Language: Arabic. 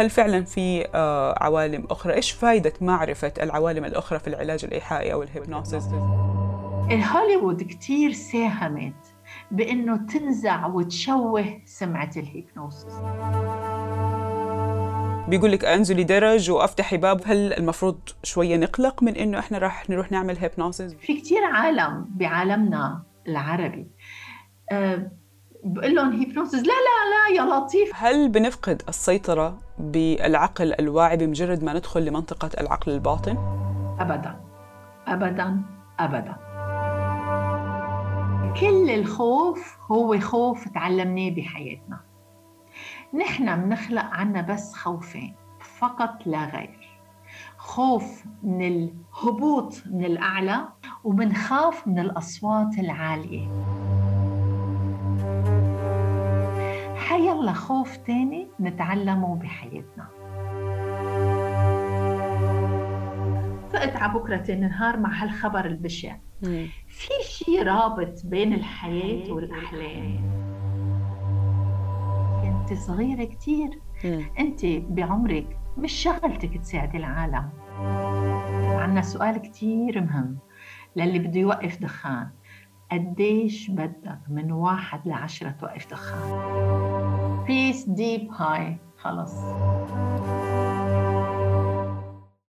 هل فعلا في آه، عوالم أخرى؟ إيش فائدة معرفة العوالم الأخرى في العلاج الإيحائي أو ال hypnosis؟ الهوليوود كتير ساهمت بأنه تنزع وتشوه سمعة ال hypnosis بيقول لك انزلي درج وأفتحي باب هل المفروض شوية نقلق من إنه إحنا راح نروح نعمل hypnosis في كتير عالم بعالمنا العربي أه بقول لهم هيبنوسيس. لا لا لا يا لطيف. هل بنفقد السيطرة بالعقل الواعي بمجرد ما ندخل لمنطقة العقل الباطن؟ ابدا. ابدا. ابدا. كل الخوف هو خوف تعلمناه بحياتنا. نحن بنخلق عنا بس خوفين فقط لا غير. خوف من الهبوط من الأعلى وبنخاف من الأصوات العالية. حيلا خوف تاني نتعلمه بحياتنا. فقت على بكرة تاني نهار مع هالخبر البشع. في شي رابط بين الحياة والأحلام؟ أنت صغيرة كثير أنت بعمرك مش شغلتك تساعدي العالم. عنا سؤال كثير مهم للي بده يوقف دخان. قديش بدك من واحد لعشرة توقف دخان؟ بيس ديب هاي خلص